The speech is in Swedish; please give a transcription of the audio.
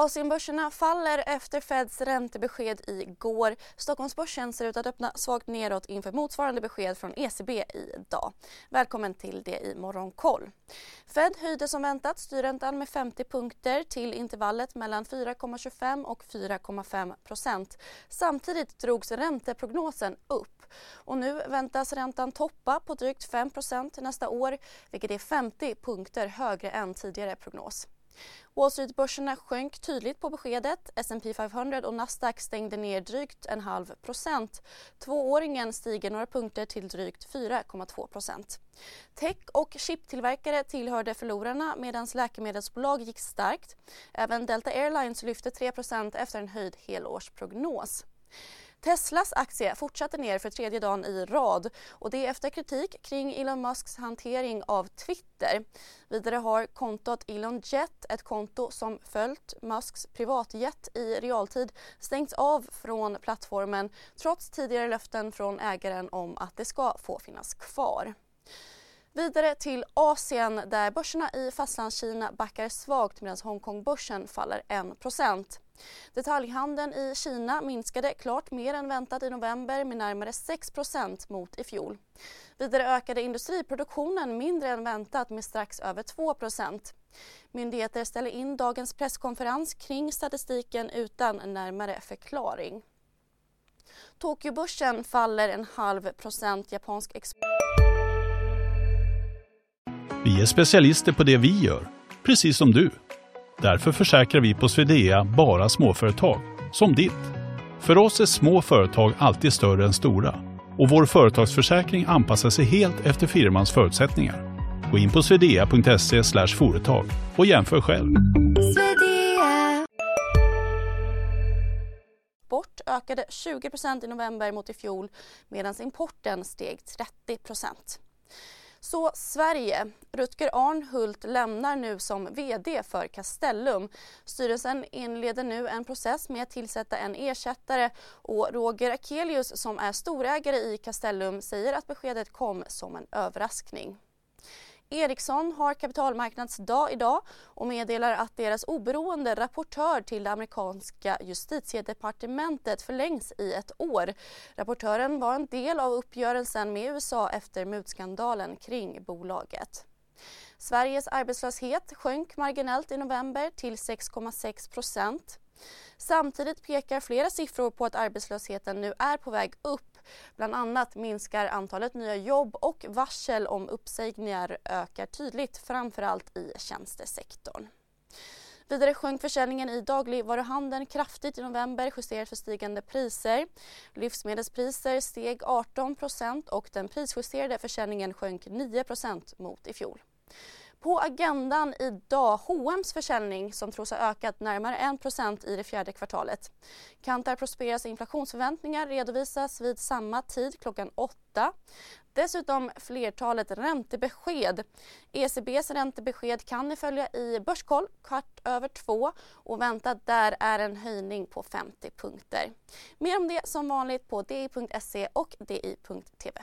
Asienbörserna faller efter Feds räntebesked igår. Stockholmsbörsen ser ut att öppna svagt neråt inför motsvarande besked från ECB idag. Välkommen till det i Morgonkoll. Fed höjde som väntat styrräntan med 50 punkter till intervallet mellan 4,25 och 4,5 procent. Samtidigt drogs ränteprognosen upp och nu väntas räntan toppa på drygt 5% nästa år vilket är 50 punkter högre än tidigare prognos. Wall Street-börserna sjönk tydligt på beskedet. S&P 500 och Nasdaq stängde ner drygt en halv procent. Tvååringen stiger några punkter till drygt 4,2 procent. Tech och chiptillverkare tillhörde förlorarna medan läkemedelsbolag gick starkt. Även Delta Airlines lyfte 3% efter en höjd helårsprognos. Teslas aktie fortsatte ner för tredje dagen i rad och det efter kritik kring Elon Musks hantering av Twitter. Vidare har kontot Elon Jet, ett konto som följt Musks privatjet i realtid, stängts av från plattformen trots tidigare löften från ägaren om att det ska få finnas kvar. Vidare till Asien där börserna i Fastlandskina backar svagt medan Hongkongbörsen faller 1% Detaljhandeln i Kina minskade klart mer än väntat i november med närmare 6% mot i fjol. Vidare ökade industriproduktionen mindre än väntat med strax över 2% Myndigheter ställer in dagens presskonferens kring statistiken utan närmare förklaring. Tokyobörsen faller en halv procent japansk export. Vi är specialister på det vi gör, precis som du. Därför försäkrar vi på Swedea bara småföretag, som ditt. För oss är små företag alltid större än stora och vår företagsförsäkring anpassar sig helt efter firmans förutsättningar. Gå in på swedea.se företag och jämför själv. Export ökade 20% i november mot i fjol medan importen steg 30 så Sverige. Rutger Arnhult lämnar nu som VD för Castellum. Styrelsen inleder nu en process med att tillsätta en ersättare och Roger Akelius som är storägare i Castellum säger att beskedet kom som en överraskning. Ericsson har kapitalmarknadsdag idag och meddelar att deras oberoende rapportör till det amerikanska justitiedepartementet förlängs i ett år. Rapportören var en del av uppgörelsen med USA efter mutskandalen kring bolaget. Sveriges arbetslöshet sjönk marginellt i november till 6,6 procent. Samtidigt pekar flera siffror på att arbetslösheten nu är på väg upp Bland annat minskar antalet nya jobb och varsel om uppsägningar ökar tydligt, framförallt i tjänstesektorn. Vidare sjönk försäljningen i dagligvaruhandeln kraftigt i november justerat för stigande priser. Livsmedelspriser steg 18% och den prisjusterade försäljningen sjönk 9% mot i fjol. På agendan idag H&M's försäljning som tros ha ökat närmare 1% i det fjärde kvartalet. Kantar Prosperas inflationsförväntningar redovisas vid samma tid klockan 8. Dessutom flertalet räntebesked. ECBs räntebesked kan ni följa i Börskoll kvart över två och väntat där är en höjning på 50 punkter. Mer om det som vanligt på di.se och di.tv.